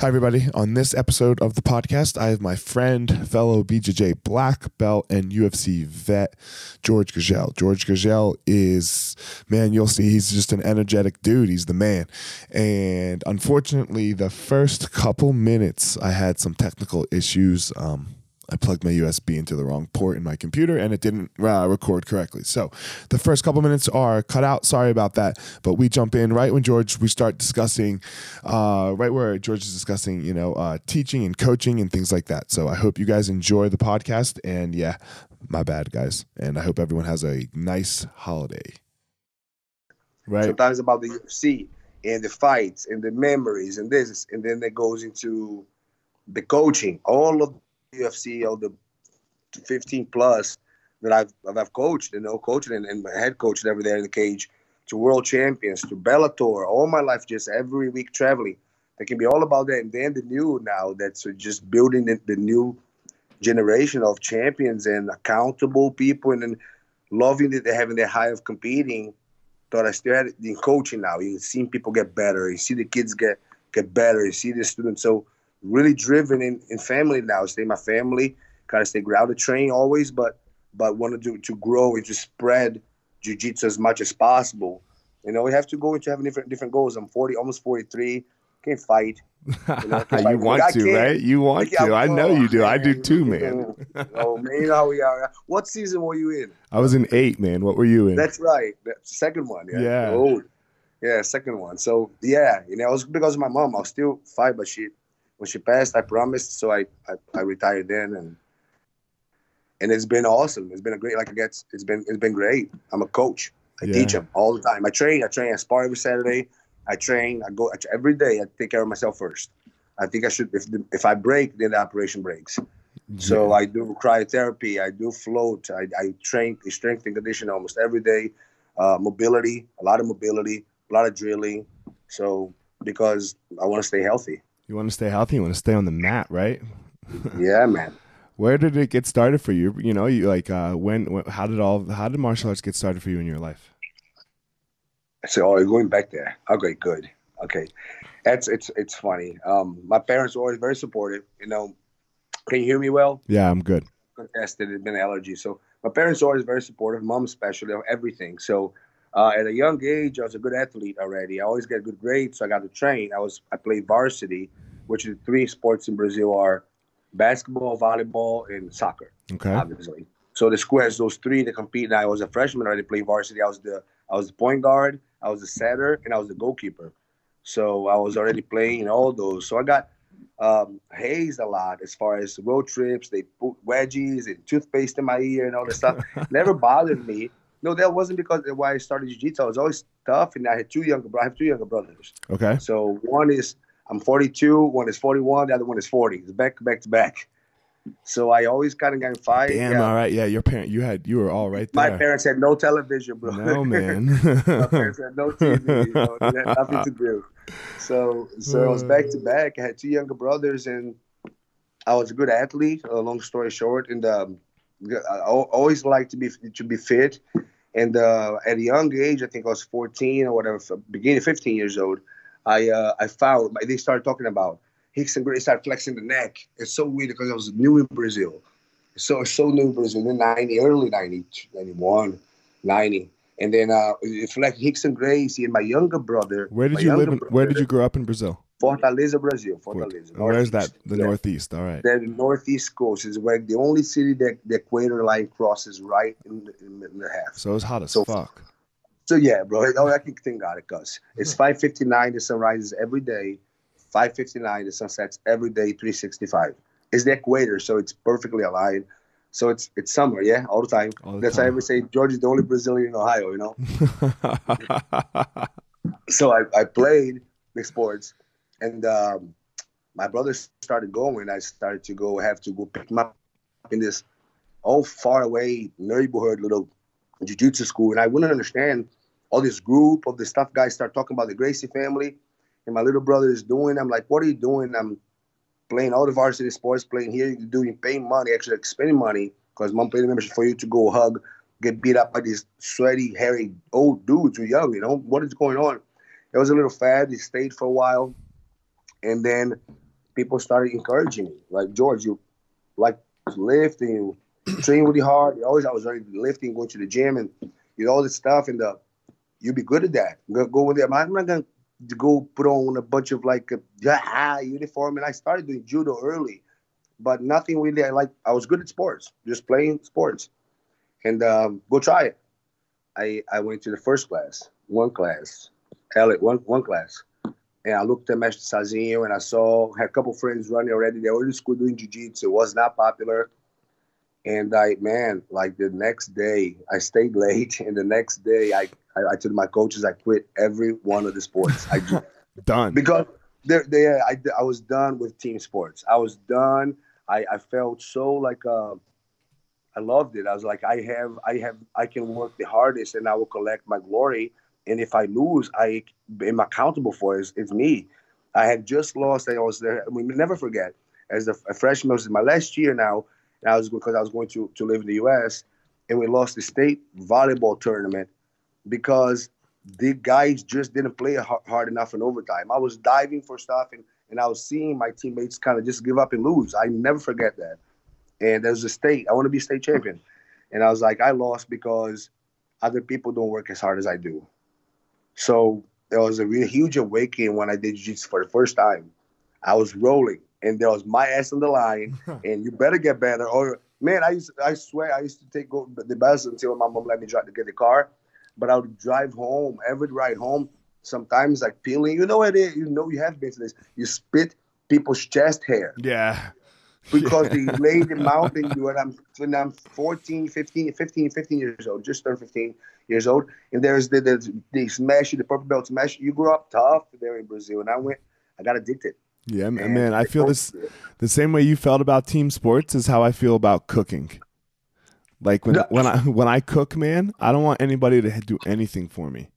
Hi, everybody. On this episode of the podcast, I have my friend, fellow BJJ black belt, and UFC vet, George Gurgel. George Gurgel is, man, you'll see, he's just an energetic dude. He's the man. And unfortunately, the first couple minutes, I had some technical issues. Um, I plugged my USB into the wrong port in my computer and it didn't uh, record correctly. So the first couple minutes are cut out. Sorry about that. But we jump in right when George, we start discussing, uh, right where George is discussing, you know, uh, teaching and coaching and things like that. So I hope you guys enjoy the podcast. And yeah, my bad, guys. And I hope everyone has a nice holiday. Right. Sometimes about the UFC and the fights and the memories and this, and then it goes into the coaching. All of UFC, all the 15 plus that I've I've coached and uh, know coaching and, and head coach every there in the cage to world champions to Bellator all my life just every week traveling. That can be all about that. And then the new now that's uh, just building the, the new generation of champions and accountable people and loving that they're having their high of competing. Thought I still had it in coaching now. You see people get better. You see the kids get get better. You see the students. So really driven in, in family now. Stay my family, kind of stay grounded, train always, but but wanted to to grow and to spread jujitsu as much as possible. You know, we have to go into having different different goals. I'm 40, almost 43. Can't fight. You, know, can't you want to, right? You want to. I know oh, you do. I do too, man. oh man, you know how we are. What season were you in? I was in eight, man. What were you in? That's right. That's second one. Yeah. Yeah. Old. Yeah, second one. So yeah, you know, it was because of my mom. I'll still fight, but she when she passed, I promised. So I, I, I retired then, and and it's been awesome. It's been a great like I guess it's been it's been great. I'm a coach. I yeah. teach them all the time. I train. I train. I spar every Saturday. I train. I go every day. I take care of myself first. I think I should. If the, if I break, then the operation breaks. Yeah. So I do cryotherapy. I do float. I, I train strength and conditioning almost every day. Uh, mobility, a lot of mobility, a lot of drilling. So because I want to stay healthy. You want to stay healthy. You want to stay on the mat, right? yeah, man. Where did it get started for you? You know, you like uh, when, when? How did all? How did martial arts get started for you in your life? So, oh, you're going back there. Okay, good. Okay, That's it's it's funny. Um, my parents were always very supportive. You know, can you hear me well? Yeah, I'm good. Contested, it's been an allergy. So my parents were always very supportive. Mom especially of everything. So uh, at a young age, I was a good athlete already. I always get good grades, so I got to train. I was I played varsity, which is three sports in Brazil are basketball, volleyball, and soccer. Okay. Obviously. So the school has those three to compete. And I was a freshman already playing varsity. I was the I was the point guard, I was the setter, and I was the goalkeeper. So I was already playing all those. So I got um, hazed a lot as far as road trips. They put wedgies and toothpaste in my ear and all this stuff. Never bothered me. No, that wasn't because why I started jiu-jitsu. I was always tough, and I had two younger. I have two younger brothers. Okay. So one is I'm 42, one is 41, the other one is 40. It's back back to back. So I always kind of got in fight. Damn. Yeah. All right. Yeah. Your parent. You had. You were all right My parents had no television, bro. No man. My parents had no TV. You know, they had nothing to do. So, so I was back to back. I had two younger brothers, and I was a good athlete. Uh, long story short, and um, I always liked to be to be fit. And uh, at a young age, I think I was 14 or whatever, beginning 15 years old, I uh, I found they started talking about Rickson Gracie started flexing the neck. It's so weird because I was new in Brazil. So so new in Brazil in the 90, early 90, 91, 90. And then uh, it's like Rickson Gracie and my younger brother. Where did you live? In, where did you grow up in Brazil? Fortaleza, Brazil. Fortaleza. And Where's that? The Yeah. Northeast. All right. The northeast coast is where the only city that the equator line crosses right in the, in the, half. So it's hot as So- fuck. So yeah, bro. Oh, I can thank God it cause it's five fifty nine. The sun rises every day. Five fifty nine. The sun sets every day. Three sixty five. It's the equator, so it's perfectly aligned. So it's it's summer, yeah, all the time. All the That's why I time. say George is the only Brazilian in Ohio, you know. so I, I played the sports, and um, my brother started going. I started to go have to go pick him up in this all far away neighborhood little jiu-jitsu school, and I wouldn't understand all this group of the stuff guys start talking about the Gracie family, and my little brother is doing. I'm like, what are you doing? I'm playing all the varsity sports, playing here, you're doing paying money, actually spending money because mom paid a membership for you to go hug, get beat up by these sweaty, hairy old dudes who young. You know what is going on? It was a little fad. He stayed for a while, and then people started encouraging me, like George, you like to lift and you train really hard. Always, I was already lifting, going to the gym, and you know all this stuff, and uh, you be good at that. Go, go with it. I'm not gonna go put on a bunch of like a yeah, uniform, and I started doing judo early, but nothing really. I like. I was good at sports, just playing sports, and um, go try it. I I went to the first class, one class, Elliot, one one class. And I looked at Mestre Sazinho and I saw had a couple friends running already. They were in school doing jiu-jitsu. It was not popular. And I, man, like the next day, I stayed late. And the next day, I, I, I told my coaches I quit every one of the sports. I Done. because they, they, I, I was done with team sports. I was done. I, I felt so like uh, I loved it. I was like, I have, I have, I can work the hardest, and I will collect my glory. And if I lose, I am accountable for it. It's, it's me. I had just lost. I was there. We never forget. As a, a freshman, it was my last year now. And I was because I was going to to live in the U.S. and we lost the state volleyball tournament because the guys just didn't play hard enough in overtime. I was diving for stuff and, and I was seeing my teammates kind of just give up and lose. I never forget that. And as a state, I want to be state champion. And I was like, I lost because other people don't work as hard as I do. So there was a really huge awakening when I did jiu-jitsu for the first time. I was rolling and there was my ass on the line and you better get better or man, I used I swear I used to take go, the bus until my mom let me drive to get the car but I would drive home every ride home. Sometimes like peeling, you know what it is. You know you have been to this. You spit people's chest hair Yeah. because they laid the mountain you when I'm when I'm 14, 15, 15, 15 years old, just turned 15 years old. And there's the, the they smash you, the purple belt smash. You grew up tough there in Brazil, and I went, I got addicted. Yeah, man. And man I feel this the same way you felt about team sports is how I feel about cooking. Like when No. when I when I cook, man, I don't want anybody to do anything for me.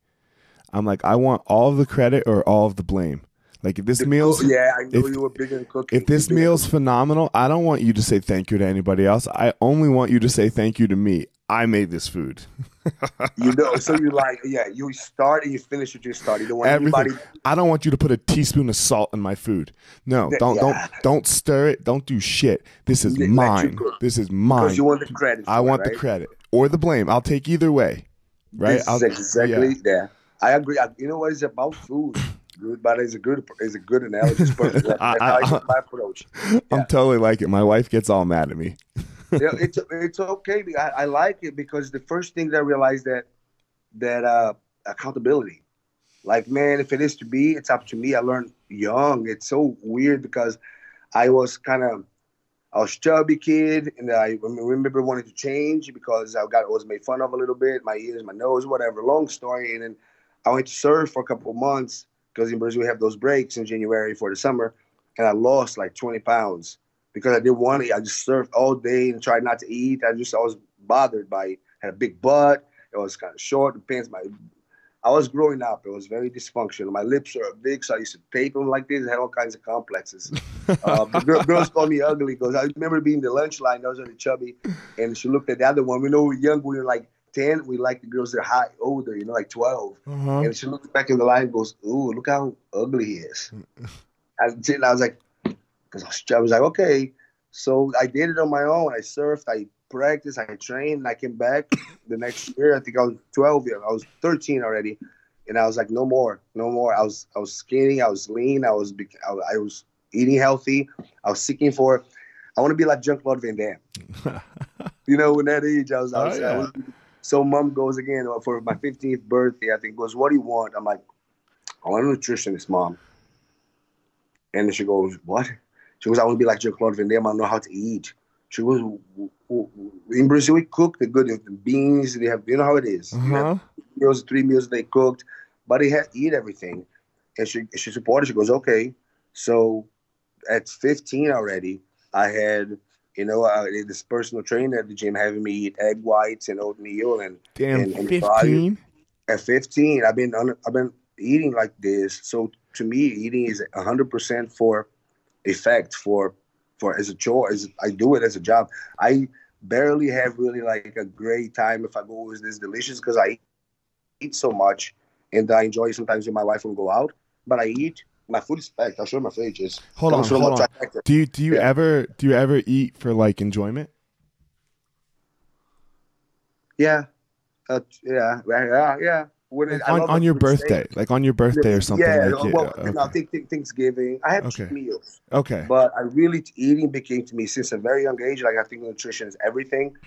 I'm like I want all of the credit or all of the blame. Like if this The meal's cook- yeah, I know if- you were big in cooking. if this You're big in meal's phenomenal, I don't want you to say thank you to anybody else. I only want you to say thank you to me. I made this food. you know, so you like, yeah, you start and you finish what you start. You don't want Everything. anybody. I don't want you to put a teaspoon of salt in my food. No, don't yeah. don't don't stir it. Don't do shit. This is mine. This is mine. Because you want the credit. I want right? the credit or the blame. I'll take either way. Right? This exactly yeah. there. I agree. I, you know what? It's about food. Good, but it's a good, it's a good analogy. I, I, my approach. Yeah. I'm totally like it. My wife gets all mad at me. yeah, it's it's okay. I, I like it because the first thing that I realized that that uh, accountability. Like, man, if it is to be, it's up to me. I learned young. It's so weird because I was kind of I was chubby kid, and I remember wanting to change because I got was made fun of a little bit, my ears, my nose, whatever. Long story, and then I went to surf for a couple of months because in Brazil we have those breaks in January for the summer, and I lost like 20 pounds because I didn't want to. I just surfed all day and tried not to eat. I just I was bothered by it. had a big butt. It was kind of short. The pants, my I was growing up. It was very dysfunctional. My lips were big, so I used to tape them like this. I had all kinds of complexes. uh, girl, girls called me ugly because I remember being the lunch line. I was really chubby, and she looked at the other one. We know we were young. We were like ten. We like the girls that are high, older. You know, like 12 uh-huh. And she looked back in the line and goes, "Ooh, look how ugly he is." and I was like, because I was like, okay. So I did it on my own. I surfed. I practiced. I trained. I came back the next year. I think I was 12. years, I was 13 already, and I was like, no more, no more. I was I was skinny. I was lean. I was I was eating healthy. I was seeking for. I want to be like Jean Claude Van Damme. you know, when that age, I was. I oh, was, oh, yeah. I was so mom goes again for my 15th birthday. I think goes, what do you want? I'm like, I want a nutritionist, mom. And then she goes, what? She goes, I want to be like Jean Claude Van Damme. I know how to eat. She goes, in Brazil, we cook the good the beans. They have, you know how it is. Uh-huh. meals, three meals they cooked, but they had to eat everything. And she she supported. She goes, okay. So at 15 already, I had you know uh, this personal trainer at the gym having me eat egg whites and oatmeal and damn and, and 15. At 15, I've been I've been eating like this. So to me, eating is 100 percent for effect for for as a chore. As I do it as a job. I barely have really like a great time if I go with this delicious because I eat so much and I enjoy sometimes with my wife when we go out. But I eat my food is packed. I'll show my fridge is. Hold on, hold on. Do you do you yeah. ever do you ever eat for like enjoyment? Yeah, uh, yeah, yeah, yeah. It, on, on your birthday, like on your birthday or something. Yeah, like well, okay. no, I think, think Thanksgiving. I have okay. two meals. Okay. But I really eating became to me since a very young age. Like I think nutrition is everything.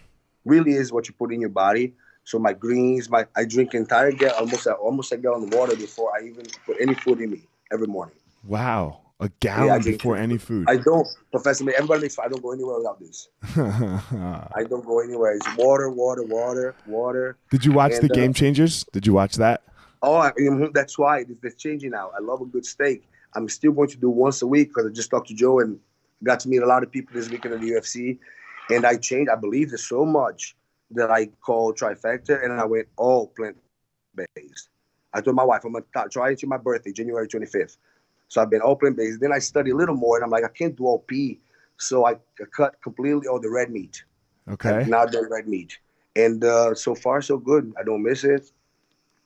Really is what you put in your body. So my greens, my I drink entire gallon, almost almost a gallon of water before I even put any food in me every morning. Wow. A gallon yeah, before any food. I don't, Professor. Everybody makes. I don't go anywhere without this. I don't go anywhere. It's water, water, water, water. Did you watch and, the Game uh, Changers? Did you watch that? Oh, I, that's why it's changing now. I love a good steak. I'm still going to do once a week because I just talked to Joe and got to meet a lot of people this weekend at the UFC. And I changed. I believed it so much that I called Trifecta and I went all plant based. I told my wife I'm gonna try it to my birthday, January 25th. So I've been open based. Then I study a little more, and I'm like, I can't do OP, so I cut completely all the red meat. Okay. Now the red meat, and uh, so far so good. I don't miss it.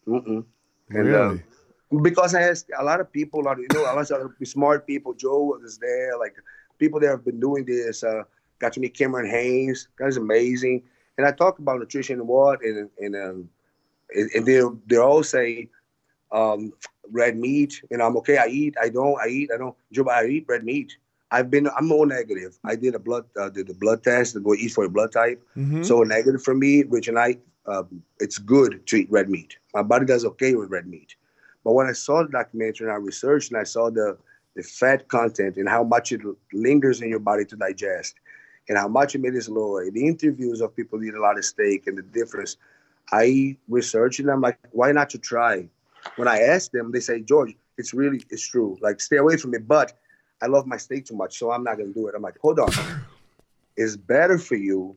Mm-mm. And, uh, really? Uh, because I have a lot of people, a lot of, you know, a lot of smart people. Joe was there, like people that have been doing this. Uh, got to meet Cameron Hanes. Guy's amazing. And I talk about nutrition and what, and and um, and, and they they all say um, red meat. You know, I'm okay. I eat. I don't. I eat. I don't. Joe, I eat red meat. I've been. I'm more negative. I did a blood. Uh, did the blood test to go eat for a blood type. Mm-hmm. So negative for me, which and I. Um, it's good to eat red meat. My body does okay with red meat. But when I saw the documentary and I researched and I saw the the fat content and how much it lingers in your body to digest and how much it made it lower. The interviews of people who eat a lot of steak and the difference. I researched and I'm like, why not to try? When I ask them, they say, George, it's really it's true. Like stay away from it. But I love my steak too much, so I'm not gonna do it. I'm like, hold on. It's better for you.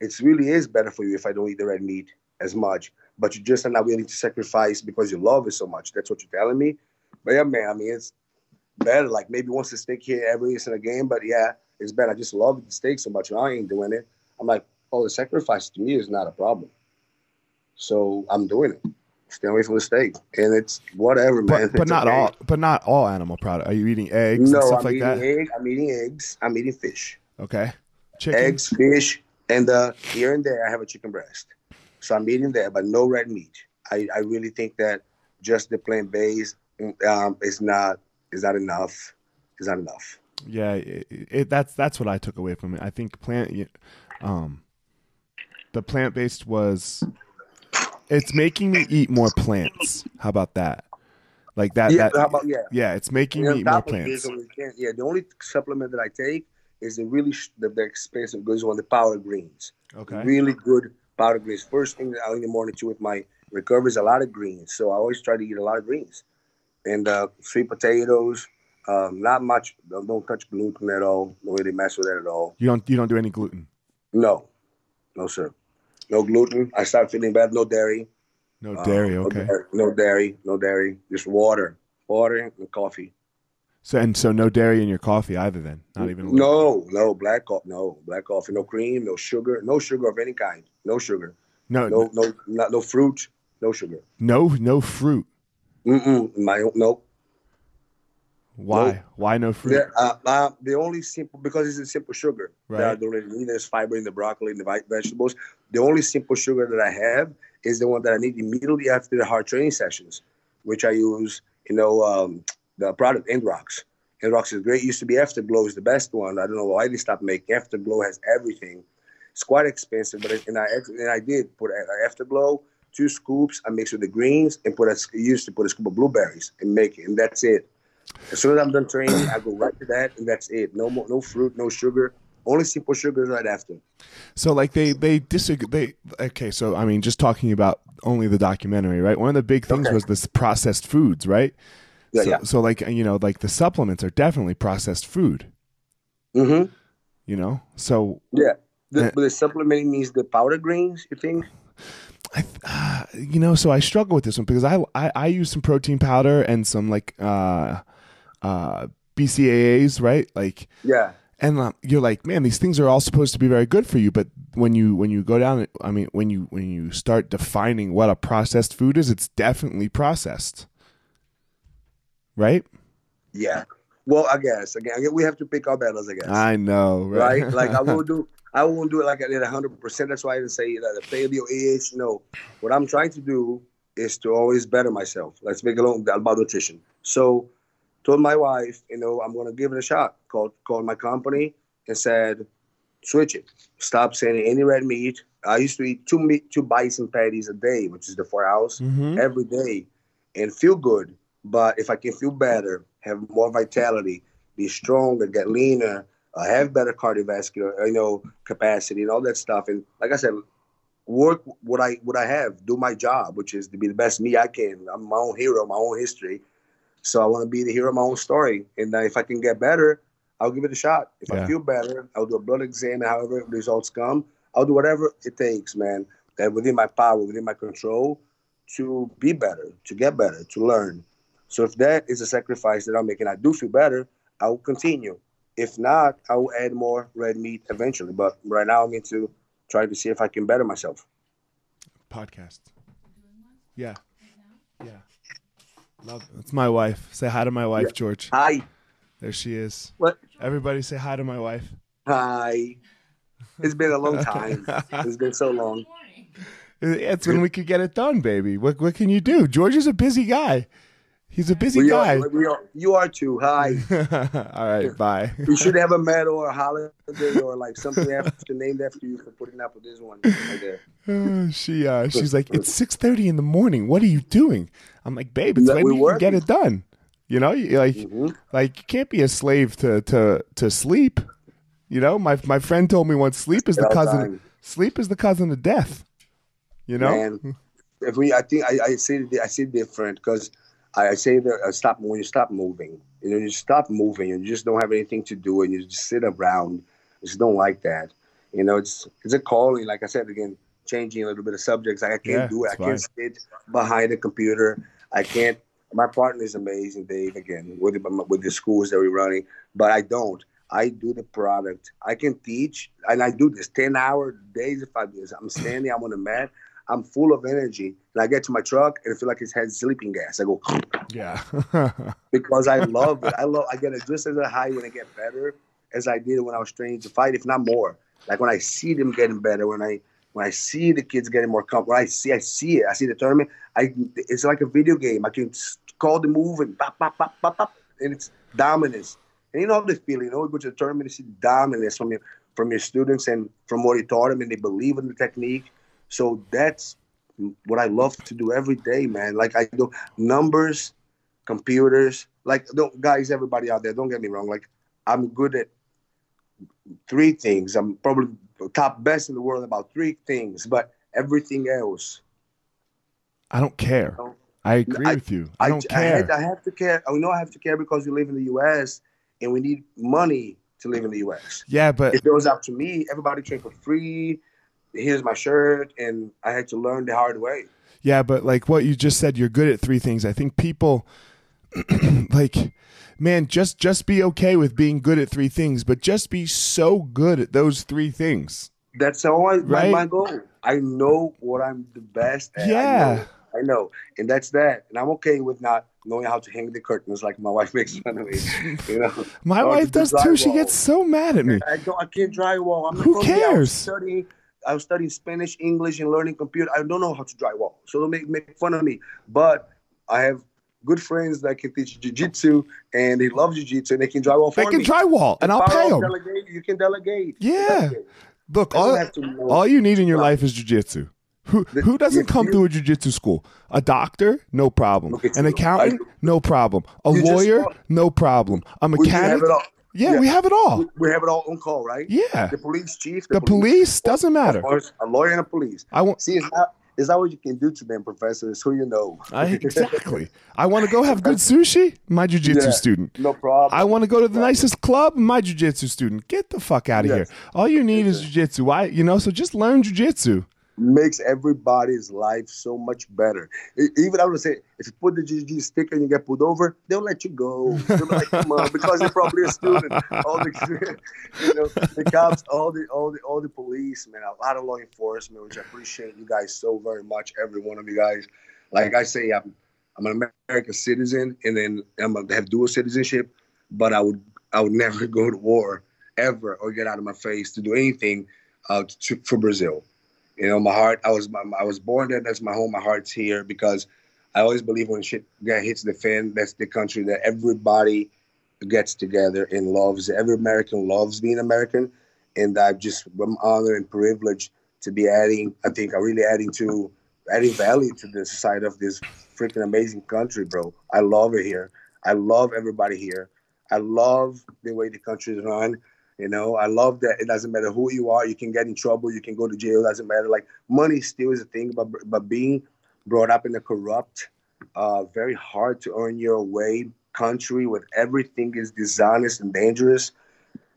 It really is better for you if I don't eat the red meat as much. But you just are not willing to sacrifice because you love it so much. That's what you're telling me. But yeah, man, I mean it's better. Like maybe once a steak here every once in a game, but yeah, it's better. I just love the steak so much and I ain't doing it. I'm like, oh, the sacrifice to me is not a problem. So I'm doing it. Stay away from the steak, and it's whatever, man. But, but not okay. all. But not all animal product. Are you eating eggs no, and stuff I'm like that? Egg, I'm eating eggs. I'm eating fish. Okay. Chicken. Eggs, fish, and uh, here and there I have a chicken breast. So I'm eating that, but no red meat. I, I really think that just the plant based um, is not is not enough. Is not enough. Yeah, it, it, that's that's what I took away from it. I think plant, um, the plant based was it's making me eat more plants. How about that? Like that. Yeah, that, about, yeah. yeah, it's making me eat more plants. yeah, the only supplement that I take is the really the, the expensive goods one, the power greens. Okay. Really good powder greens. First thing i in the morning too with my recovery is a lot of greens. So I always try to eat a lot of greens. And uh, sweet potatoes, um, not much. Don't, don't, touch gluten at all. Don't really mess with that at all. You don't. You don't do any gluten. No, no sir. No gluten. I start feeling bad. No dairy. No dairy. Um, okay. No dairy, no dairy. No dairy. Just water, water and coffee. So and so no dairy in your coffee either. Then not even. No, no black coffee. No black coffee. No cream. No sugar. No sugar of any kind. No sugar. No. No. No. Not, no fruit. No sugar. No. No fruit. Mm-mm. My no. Why? Nope. Why no fruit? Uh, uh, the only simple because it's a simple sugar. Right. I don't need. There's fiber in the broccoli and the vegetables. The only simple sugar that I have is the one that I need immediately after the hard training sessions, which I use. You know, um, the product Endurox. Endurox is great. It used to be Afterglow is the best one. I don't know why they stopped making. Afterglow has everything. It's quite expensive, but it, and I and I did put Afterglow two scoops. I mix with the greens and put a used to put a scoop of blueberries and make it, and that's it. As soon as I'm done training, I go right to that, and that's it. No more, no fruit, no sugar. Only simple sugars right after. So, like they they disagree. They okay. So, I mean, just talking about only the documentary, right? One of the big things okay. was this processed foods, right? Yeah, so, yeah. So like you know, like the supplements are definitely processed food. Mm-hmm. You know, so yeah. The, but the supplementing means the powder greens. You think? I, uh, you know, so I struggle with this one because I, I, I use some protein powder and some like uh, uh, BCAAs, right? Like yeah. And um, you're like, man, these things are all supposed to be very good for you, but when you when you go down, I mean, when you when you start defining what a processed food is, it's definitely processed right? Yeah. Well, I guess again, we have to pick our battles. I guess. I know, right? right? Like I won't do. I won't do it like I did hundred percent. That's why I didn't say that the paleo is. No, what I'm trying to do is to always better myself. Let's make it alone about nutrition. So, told my wife, you know, I'm gonna give it a shot. Called called my company and said, switch it. Stop sending any red meat. I used to eat two meat, two bison patties a day, which is the four hours mm-hmm. every day, and feel good. But if I can feel better, have more vitality, be stronger, get leaner, uh, have better cardiovascular, you know, capacity and all that stuff, and like I said, work what I what I have, do my job, which is to be the best me I can. I'm my own hero, my own history. So I want to be the hero of my own story. And if I can get better, I'll give it a shot. If yeah. I feel better, I'll do a blood exam, however results come, I'll do whatever it takes, man. That within my power, within my control, to be better, to get better, to learn. So if that is a sacrifice that I'm making, I do feel better, I will continue. If not, I will add more red meat eventually. But right now, I'm going to try to see if I can better myself. Podcast. Yeah. Yeah. Love. It's my wife. Say hi to my wife. George. Hi. There she is. What? Everybody say hi to my wife. Hi. It's been a long time. it's been so long. It's when we could get it done, baby. What what can you do? George is a busy guy. He's a busy we guy. Are, we are, you are too. Hi. All right. Bye. We should have a medal or a holiday or like something after named after you for putting up with this one right. Uh, she uh, she's like, it's six thirty in the morning. What are you doing? I'm like, babe, it's when we can get it done. You know, you, like mm-hmm. like you can't be a slave to to to sleep. You know, my my friend told me once, sleep is the cousin. Time. Sleep is the cousin of death. You know. Man, if we, I think I, I see I see different because I, say that uh, stop when you stop moving. You know, you stop moving and you just don't have anything to do and you just sit around. I just don't like that. You know, it's it's a calling. Like I said again, changing a little bit of subjects. Like I can't yeah, do it. I fine. can't sit behind a computer. I can't. My partner is amazing, Dave. Again, with the, with the schools that we're running, but I don't. I do the product. I can teach, and I do this ten hour days. If I I'm standing, I'm on the mat. I'm full of energy. And I get to my truck and I feel like it has sleeping gas. I go, yeah, because I love it. I love. I get it just as a high when I get better as I did when I was training to fight, if not more. Like when I see them getting better, when I when I see the kids getting more comfortable, I see I see it. I see the tournament. I it's like a video game. I can call the move and pop, pop, pop, pop, pop, and it's dominance. And you know the feeling. You know, you go to the tournament, you see dominance from your from your students and from what you taught them, and they believe in the technique. So that's what I love to do every day, man. Like I do numbers, computers. Like don't guys, everybody out there, don't get me wrong. Like I'm good at three things. I'm probably top best in the world about three things, but everything else. I don't care. You know, I agree I, with you. I, I don't care. I have, I have, to care. I know I have to care because we live in the U.S. and we need money to live in the U.S. Yeah, but if it was up to me, everybody train for free. Here's my shirt, and I had to learn the hard way. Yeah, but like what you just said, you're good at three things. I think people like man, just just be okay with being good at three things, but just be so good at those three things. That's always right? my, my goal. I know what I'm the best at. Yeah. I know, I know. And that's that. And I'm okay with not knowing how to hang the curtains like my wife makes fun of me. You know, my wife does too. She gets so mad at me. I don't. I can't drywall. I'm Who cares? Studying. I was studying Spanish, English, and learning computer. I don't know how to drywall, so don't make make fun of me. But I have good friends that can teach jiu-jitsu and they love jiu-jitsu and they can drywall for They can me. drywall and I'll pay them. Delegate, you can delegate. Yeah. Delegate. Look, all, all you need in your life is jiu-jitsu. Who who doesn't come through a jiu-jitsu school? A doctor, no problem. An accountant, no problem. A lawyer, no problem. A mechanic. Yeah, yeah, we have it all. We have it all on call, right? Yeah. The police chief. The, the police, police, doesn't matter. A lawyer and a police. I want. See, it's not is that what you can do to them, professors? Who you know? I, exactly. I want to go have good sushi. My jujitsu yeah, student. No problem. I want to go to the nicest club. My jujitsu student. Get the fuck out of yes. here. All you need yes. is jujitsu. Why? You know. So just learn jujitsu makes everybody's life so much better. Even I would say, if you put the GG sticker and you get pulled over, they'll let you go. They'll like, come on, because you're probably a student. All the, you know, the cops, all the, all the, all the police, man, a lot of law enforcement, which I appreciate you guys so very much. Every one of you guys. Like I say, I'm, I'm an American citizen, and then I'm a, have dual citizenship, but I would, I would never go to war ever or get out of my face to do anything uh, to, for Brazil. You know, my heart. I was I was born there. That's my home. My heart's here because I always believe when shit hits the fan, that's the country that everybody gets together and loves. Every American loves being American, and I'm just I'm honored and privileged to be adding. I think I'm really adding to adding value to the society of this freaking amazing country, bro. I love it here. I love everybody here. I love the way the country is run. You know, I love that it doesn't matter who you are, you can get in trouble, you can go to jail, doesn't matter. Like money still is a thing, but but being brought up in a corrupt, uh, very hard to earn your way country where everything is dishonest and dangerous.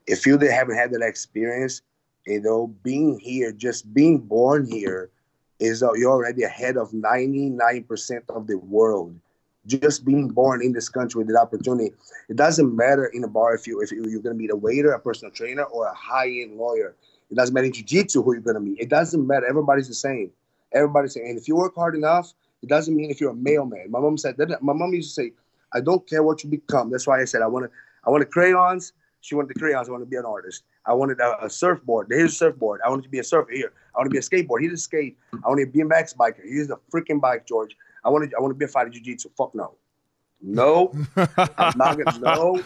If you haven't had that experience, you know, being here, just being born here, is uh, you're already ahead of 99% of the world just being born in this country with the opportunity. It doesn't matter in a bar if you if you, are going to be a waiter, a personal trainer, or a high end lawyer. It doesn't matter in jiu-jitsu who you're going to meet. It doesn't matter. Everybody's the same. Everybody's the same. And if you work hard enough, it doesn't mean if you're a mailman. My mom said that. My mom used to say, "I don't care what you become." That's why I said I want to. I wanted crayons. She wanted the crayons. I want to be an artist. I wanted a, a surfboard. Here's a surfboard. I wanted to be a surfer here. I want to be a skateboard. Here's a skate. I want to be a BMX biker. Here's a freaking bike, George. I want to I want to be a fighter jiu-jitsu. Fuck no. No. I'm not gonna no.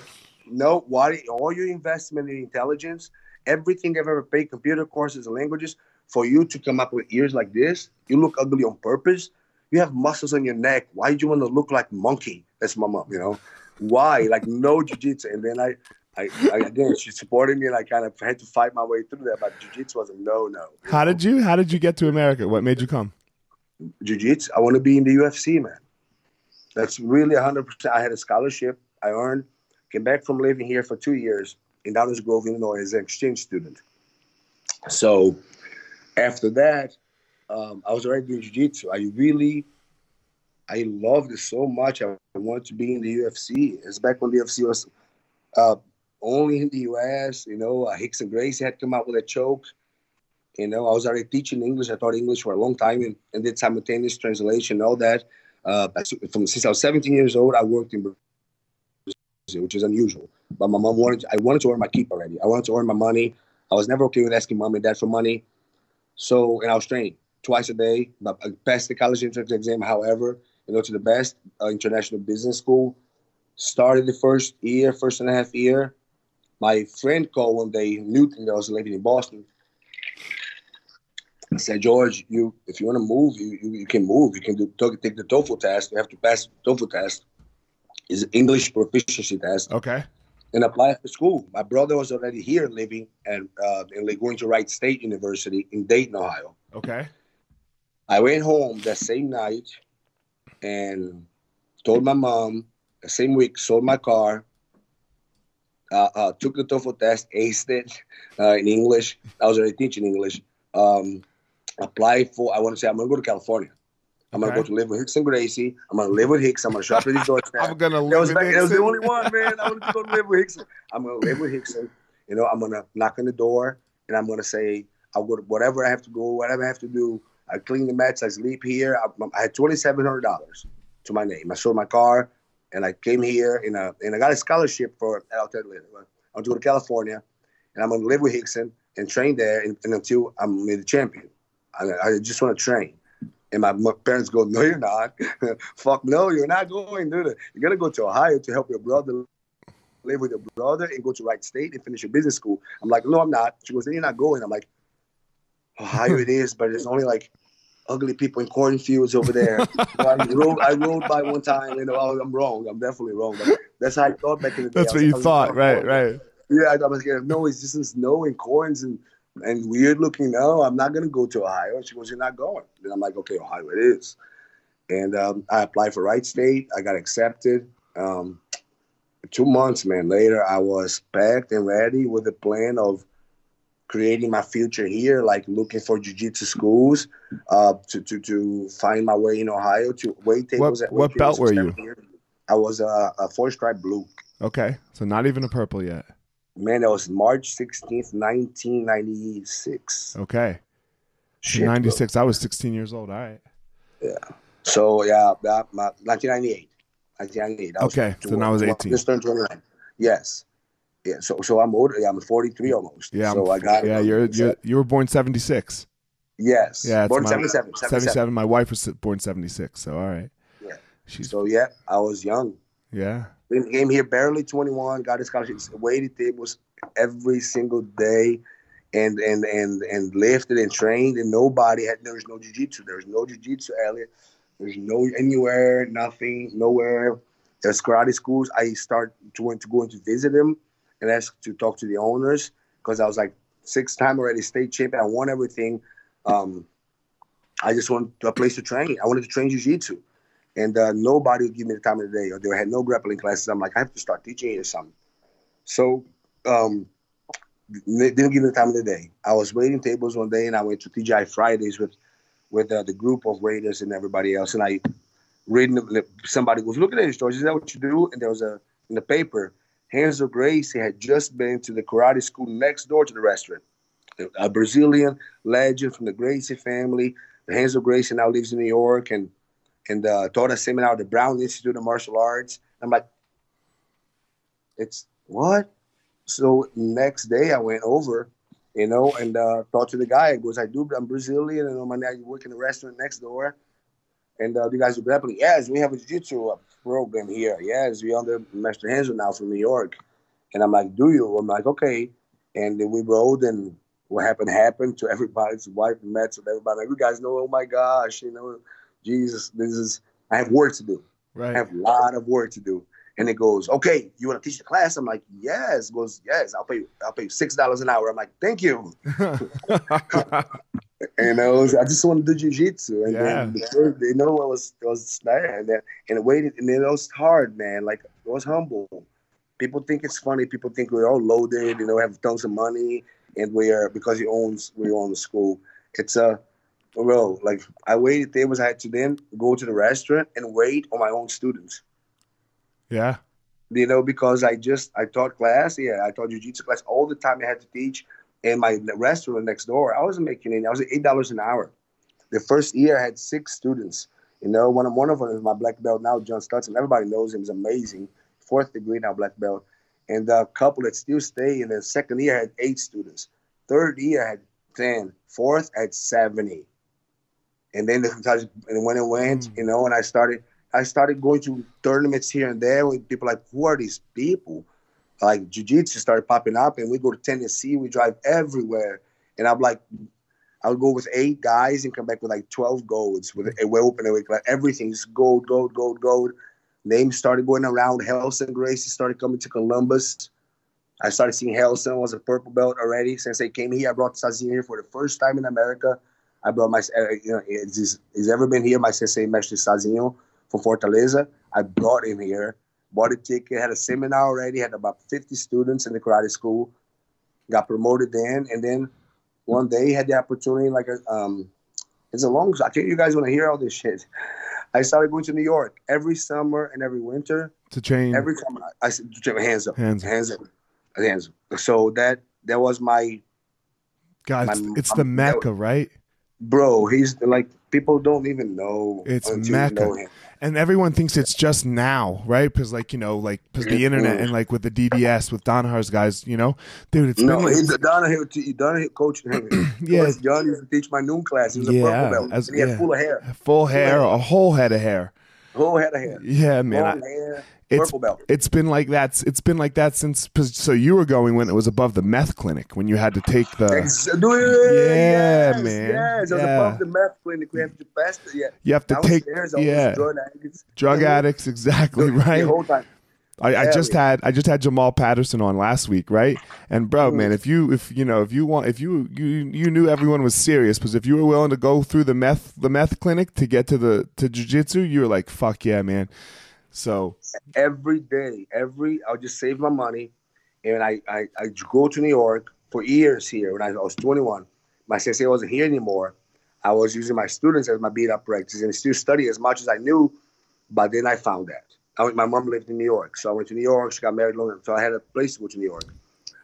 No. Why all your investment in intelligence, everything I've ever paid, computer courses and languages, for you to come up with ears like this, you look ugly on purpose. You have muscles on your neck. Why do you want to look like monkey? That's my mom, you know. Why? Like no jiu-jitsu. And then I I, I, again, she supported me, and I kind of had to fight my way through that. But jiu-jitsu was a no-no. How know? did you? How did you get to America? What made you come? Jiu-jitsu. I want to be in the UFC, man. That's really 100%. I had a scholarship I earned, came back from living here for two years in Downers Grove, Illinois as an exchange student. So after that, um, I was already doing jiu-jitsu. I really, I loved it so much. I wanted to be in the UFC. It's back when the UFC was uh, only in the U.S., you know, uh, and Gracie had come out with a choke You know, I was already teaching English. I taught English for a long time and, and did simultaneous translation, all that. Uh, from since I was 17 years old, I worked in Brazil, which is unusual. But my mom wanted, I wanted to earn my keep already. I wanted to earn my money. I was never okay with asking mom and dad for money. So, and I was training twice a day. I passed the college entrance exam, however, you know, to the best uh, international business school. Started the first year, first and a half year. My friend called one day, Newton, that was living in Boston. I said, George, you if you want to move, you, you, you, can move. You can do take the TOEFL test. You have to pass the TOEFL test. Is English proficiency test. Okay. And apply for school. My brother was already here living and uh, and going to Wright State University in Dayton, Ohio. Okay. I went home that same night and told my mom the same week, sold my car, uh, uh, took the TOEFL test, aced it uh, in English. I was already teaching English. Um, applied for, I want to say, I'm going to go to California. I'm gonna go to live with Rickson Gracie. I'm gonna live with Hicks. I'm gonna shop at his doorstep. I'm gonna live was, with Rickson. That was the only one, man. I want to go live with Rickson. I'm gonna live with Rickson. You know, I'm gonna knock on the door and I'm gonna say, I'll go to whatever I have to go, whatever I have to do. I clean the mats. I sleep here. I, I had twenty seven hundred dollars to my name. I sold my car, and I came here and a, and I got a scholarship for. I'll tell you later. I want to go to California, and I'm gonna live with Rickson and train there, and, and until I'm made a champion. I, I just want to train. And my, parents go, no, you're not. Fuck no, you're not going, dude. You're gonna go to Ohio to help your brother live with your brother and go to Wright State and finish your business school. I'm like, no, I'm not. She goes, then you're not going. I'm like, Ohio it is, but it's only like ugly people in cornfields over there. I, rode, I rode by one time, you know, oh, I'm wrong. I'm definitely wrong. But that's how I thought back in the day. That's what you thought, right, right. Yeah, I was like, no, it's just snow and corns and, and weird looking. No, I'm not going to go to Ohio. She goes, you're not going. And I'm like, okay, Ohio it is. And um, I applied for Wright State. I got accepted. Um, two months, man, later, I was packed and ready with a plan of creating my future here, like looking for jiu-jitsu schools uh, to, to, to find my way in Ohio to wait tables. What, what belt were you? Here. I was a, a four stripe blue. Okay, so not even a purple yet. Man, that was March 16th, 1996. Okay. Shit, 96. Bro. I was 16 years old. All right. Yeah. So, yeah, that, my, 1998. 1998. okay, so now I was 18. Just turned 29. Yes. Yeah, so so I'm older. Yeah, I'm 43 almost. Yeah, so I'm, i got. Yeah, you're, you're you were born 76. Yes. Yeah, born my, 77, 77. 77. My wife was born 76. So all right. Yeah. She's so yeah, I was young. Yeah. Came here barely 21. Got his scholarship. Waited tables every single day, and and and and lifted and trained. And nobody had. There was no jiu-jitsu. There was no jiu-jitsu, Elliot. There's no anywhere, nothing, nowhere. There's karate schools. I start to to going to visit them and ask to talk to the owners because I was like six time already state champion. I won everything. Um, I just wanted a place to train. I wanted to train jiu-jitsu. And uh, nobody would give me the time of the day, or they had no grappling classes. I'm like, I have to start teaching you something. So um, they didn't give me the time of the day. I was waiting tables one day, and I went to TGI Fridays with with uh, the group of waiters and everybody else. And I reading somebody goes, "Look at this, George. Is that what you do?" And there was a in the paper Renzo Gracie had just been to the karate school next door to the restaurant. A Brazilian legend from the Gracie family. Renzo Gracie now lives in New York and and uh, taught a seminar at the Brown Institute of Martial Arts. I'm like, it's what? So next day I went over, you know, and uh, talked to the guy. He goes, I do, I'm Brazilian, and I'm now work in the restaurant next door. And uh, the guys are grappling. Yes, we have a jiu-jitsu program here. Yes, we under Master Renzo now from New York. And I'm like, do you? I'm like, okay. And then we rode and what happened happened to everybody's wife met with everybody. Like, you guys know, oh my gosh, you know, Jesus, this is, I have work to do. Right. I have a lot of work to do. And it goes, okay, you want to teach the class? I'm like, yes. It goes, yes, I'll pay you, I'll pay you six dollars an hour. I'm like, thank you. and I was, I just want to do jujitsu. And yeah. then the first, you know, it was it was there, and then and it waited, and it was hard, man. Like it was humble. People think it's funny. People think we're all loaded, you know, have tons of money, and we are because he owns we own the school. It's a well, like I waited tables. I had to then go to the restaurant and wait on my own students. Yeah. You know, because I just I taught class. Yeah, I taught jujitsu class all the time. I had to teach and my restaurant next door, I wasn't making any. I was at eight dollars an hour. The first year, I had six students. You know, one of one of them is my black belt now, John Stutson. Everybody knows him. He's amazing. Fourth degree now, black belt. And the couple that still stay in the second year had eight students. Third year had ten. Fourth had seventy. And then the and when it went, mm. you know, and I started I started going to tournaments here and there with people like, who are these people? Like jiu-jitsu started popping up and we go to Tennessee, we drive everywhere. And I'm like, I would go with eight guys and come back with like 12 golds with a well open. Like everything's gold, gold, gold, gold. Names started going around. Helson Gracie started coming to Columbus. I started seeing Helson was a purple belt already. Since they came here, I brought Sazinho here for the first time in America. I brought my, uh, you know, he's, he's ever been here, my sensei, Mestre Sazinho from Fortaleza. I brought him here, bought a ticket, had a seminar already, had about 50 students in the karate school, got promoted then, and then one day had the opportunity, like, a, um, it's a long, I think you guys want to hear all this shit. I started going to New York every summer and every winter to train. Every time I, I said, hands up, hands up, hands up, hands up. So that that was my. God, my, it's, it's the Mecca, right? Bro, he's like people don't even know. It's Mecca. Know and everyone thinks it's just now, right? Because like you know, like because the internet and like with the DDS with Danaher's guys, you know, dude, it's no, he's a Danaher, Danaher coach. yeah, John used to teach my noon class. He was yeah, a purple belt. As, he had full of hair, full hair, a whole head of hair, whole head of hair. Yeah, man. I, it's, purple belt. It's been like that. It's been like that since. So you were going when it was above the meth clinic when you had to take the. yeah, yes, man. Yes, it was yeah. above the meth clinic. We have to pass it. Yeah. You have to take. Yeah. Drug addicts. Drug addicts, exactly right. The whole time. I, I, just had I just had Jamal Patterson on last week, right? And bro, mm. man, if you if you know if you want if you you you knew everyone was serious, because if you were willing to go through the meth the meth clinic to get to the to jujitsu, you were like, fuck yeah, man. So every day, every I'll just save my money, and I I, I go to New York for years here. When I was 21, my sensei wasn't here anymore. I was using my students as my beat up practice and still study as much as I knew. But then I found that I went, my mom lived in New York, so I went to New York. She got married long, so I had a place to go to New York.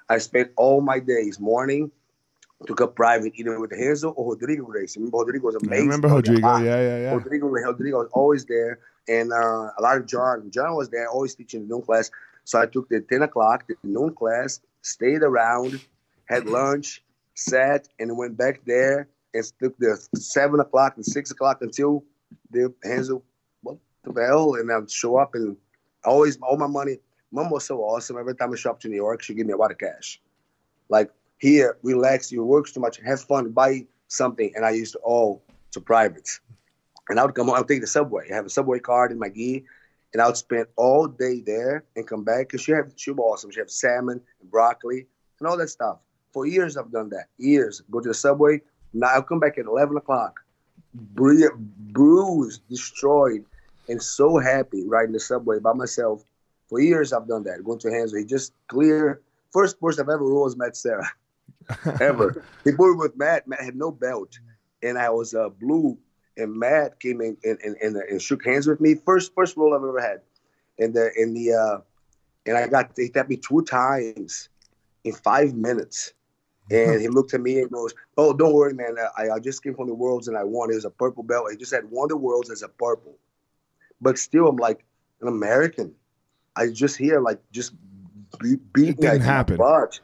I spent all my days morning took a private either with Hazel or Rodrigo Gracie. Remember Rodrigo was amazing. I remember Rodrigo, yeah, yeah, yeah. Rodrigo, Rodrigo was always there and uh, a lot of John. John was there, always teaching the noon class. So I took the 10 o'clock, the noon class, stayed around, had lunch, sat, and went back there and took the 7 o'clock and 6 o'clock until the hands of what the bell, and I would show up and always all my money. Mom was so awesome. Every time I show up to New York, she give me a lot of cash. Like here, relax, you work too much, have fun, buy something, and I used to all to privates. And I would come, I would take the subway. I have a subway card in my gi, and I would spend all day there and come back because she had she was awesome. She had salmon and broccoli and all that stuff. For years, I've done that. Years. Go to the subway. Now I'll come back at eleven o'clock, bruised, destroyed, and so happy riding the subway by myself. For years, I've done that. Going to hands, he just clear. First person I've ever rode was Matt Serra, ever. he put with Matt. Matt had no belt, and I was uh, blue and Matt came in and, and, and, and, shook hands with me. First first role I've ever had. And the in the uh, and I got they tapped me two times in five minutes. And he looked at me and goes, "Oh, don't worry, man. I, I just came from the worlds and I won. It was a purple belt. I just had won the worlds as a purple, but still, I'm like an American. I just here like just be, beat it didn't happen. But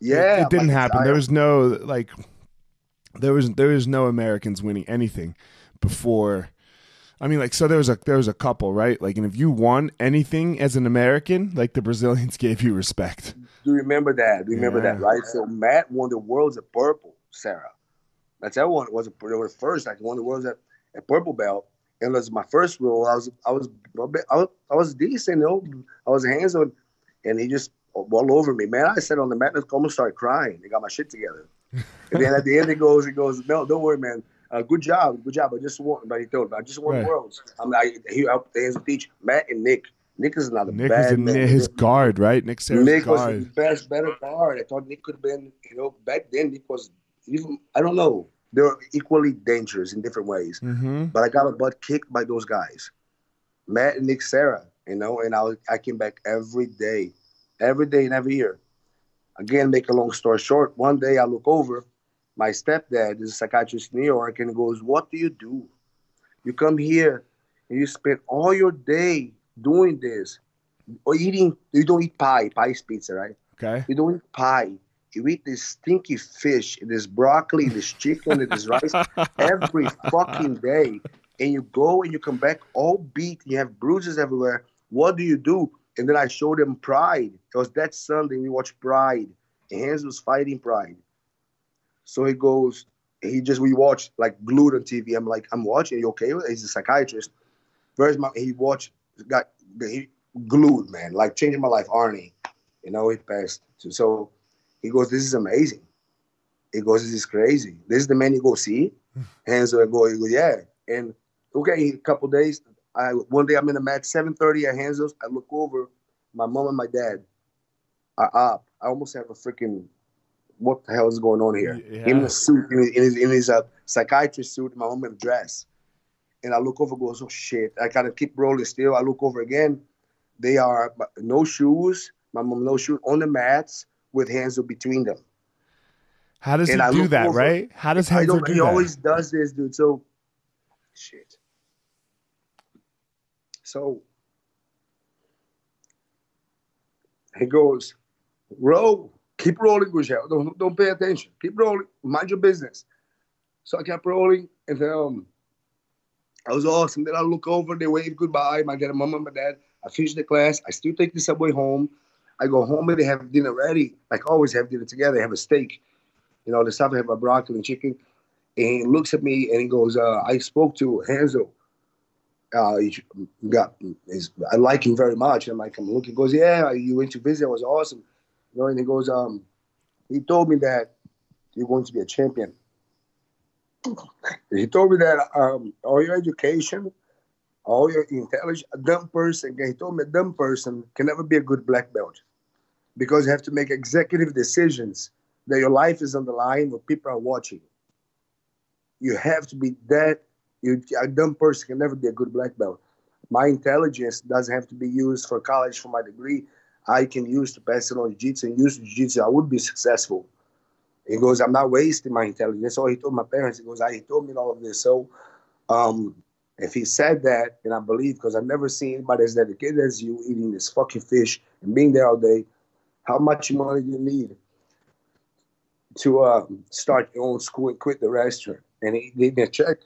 yeah, it, it didn't like, happen. I, there was no like there was there was no Americans winning anything before. I mean, like, so there was a there was a couple, right? Like, and if you won anything as an American, like the Brazilians gave you respect. Do you remember that? Do you remember yeah. that, right? So Matt won the worlds at purple, Serra. That's that one It was a, was first. Like won the worlds at, at purple belt, and it was my first role. I was I was I was, I was decent, you know. I was hands on, and he just all over me, man. I sat on the mat and almost started crying. They got my shit together, and then at the end, he goes, he goes, no, don't worry, man uh, good job, good job. I just won, but he told me, I just won right. worlds. I'm I, he helped to teach Matt and Nick. Nick is another Nick bad is man. his guard, right? Nick Serra's Nick guard. was the best, better guard. I thought Nick could have been, you know, back then Nick was even. I don't know. They were equally dangerous in different ways. Mm-hmm. But I got a butt kicked by those guys, Matt and Nick Serra. You know, and I was, I came back every day, every day and every year. Again, make a long story short, one day I look over, my stepdad is a psychiatrist in New York, and he goes, What do you do? You come here and you spend all your day doing this or eating, you don't eat pie, pie is pizza, right? Okay. You don't eat pie. You eat this stinky fish, this broccoli, this chicken, this rice every fucking day. And you go and you come back all beat. You have bruises everywhere. What do you do? And then I showed him Pride. It was that Sunday we watched Pride. And Renzo was fighting Pride. So he goes, he just we watched like glued on TV. I'm like, I'm watching. Are you okay? He's a psychiatrist. Where's my? He watched, got he glued, man, like changing my life. Arnie, you know, he passed. So he goes, this is amazing. He goes, this is crazy. This is the man you go see. Hands I go, he goes, yeah. And okay, a couple days. I one day I'm in a match, 7:30 at Renzo's. I look over, my mom and my dad are up. I almost have a freaking what the hell is going on here? Yeah. In a suit, in his, in his, in his uh, psychiatrist suit, my mom in a dress. And I look over, goes, oh shit! I gotta keep rolling still. I look over again. They are no shoes. My mom no shoes on the mats with hands between them. How does and he I do that? Over, right? How does Renzo do he that? He always does this, dude. So, shit. So he goes, roll keep rolling, Gurgel. Don't don't pay attention. Keep rolling. Mind your business. So I kept rolling, and then um, I was awesome. Then I look over, they wave goodbye. My dad, mom, and my dad. I finish the class. I still take the subway home. I go home and they have dinner ready. Like always, have dinner together. They have a steak. You know, the stuff I have a broccoli and chicken. And he looks at me and he goes, uh, "I spoke to Renzo. Uh, got, I like him very much." And I'm like, "I'm looking." He goes, "Yeah, you went to visit. It was awesome." You know, and he goes, um, he told me that you're going to be a champion. He told me that um, all your education, all your intelligence, a dumb person, he told me a dumb person can never be a good black belt because you have to make executive decisions that your life is on the line where people are watching. You have to be that, you, a dumb person can never be a good black belt. My intelligence doesn't have to be used for college for my degree. I can use to on jiu-jitsu and use jiu-jitsu, I would be successful. He goes, I'm not wasting my intelligence. So he told my parents, he goes, I, he told me all of this. So um, if he said that, and I believe, because I've never seen anybody as dedicated as you eating this fucking fish and being there all day, how much money do you need to uh, start your own school and quit the restaurant? And he gave me a check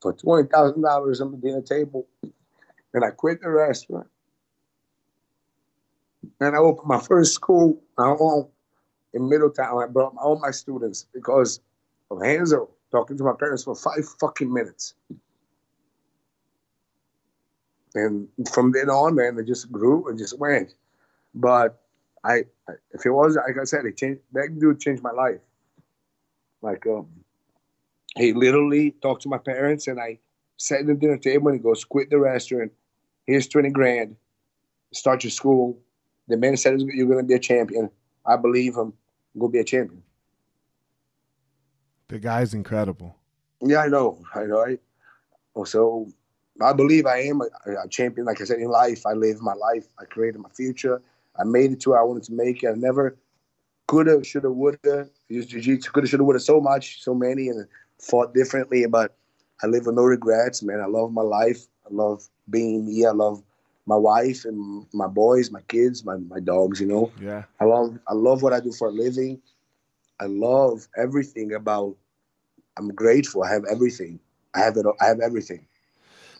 for $20,000 on the dinner table. And I quit the restaurant and I opened my first school home in Middletown. I brought all my students because of Renzo talking to my parents for five fucking minutes. And from then on, man, it just grew and just went. But I, if it was, like I said, it changed. That dude changed my life. Like, um, he literally talked to my parents, and I sat at the dinner table, and he goes, "Quit the restaurant. Here's twenty grand. Start your school. The man said you're going to be a champion. I believe him. Go be a champion. The guy's incredible. Yeah, I know. I know. I, so I believe I am a, a, champion. Like I said, in life, I lived my life. I created my future. I made it to where I wanted to make it. I never could have, should have, would have used jiu-jitsu. Could have, should have, would have so much, so many, and fought differently. But I live with no regrets, man. I love my life. I love being me. I love my wife and my boys, my kids, my, my dogs, you know. Yeah. I love I love what I do for a living. I love everything about I'm grateful. I have everything. I have it I have everything.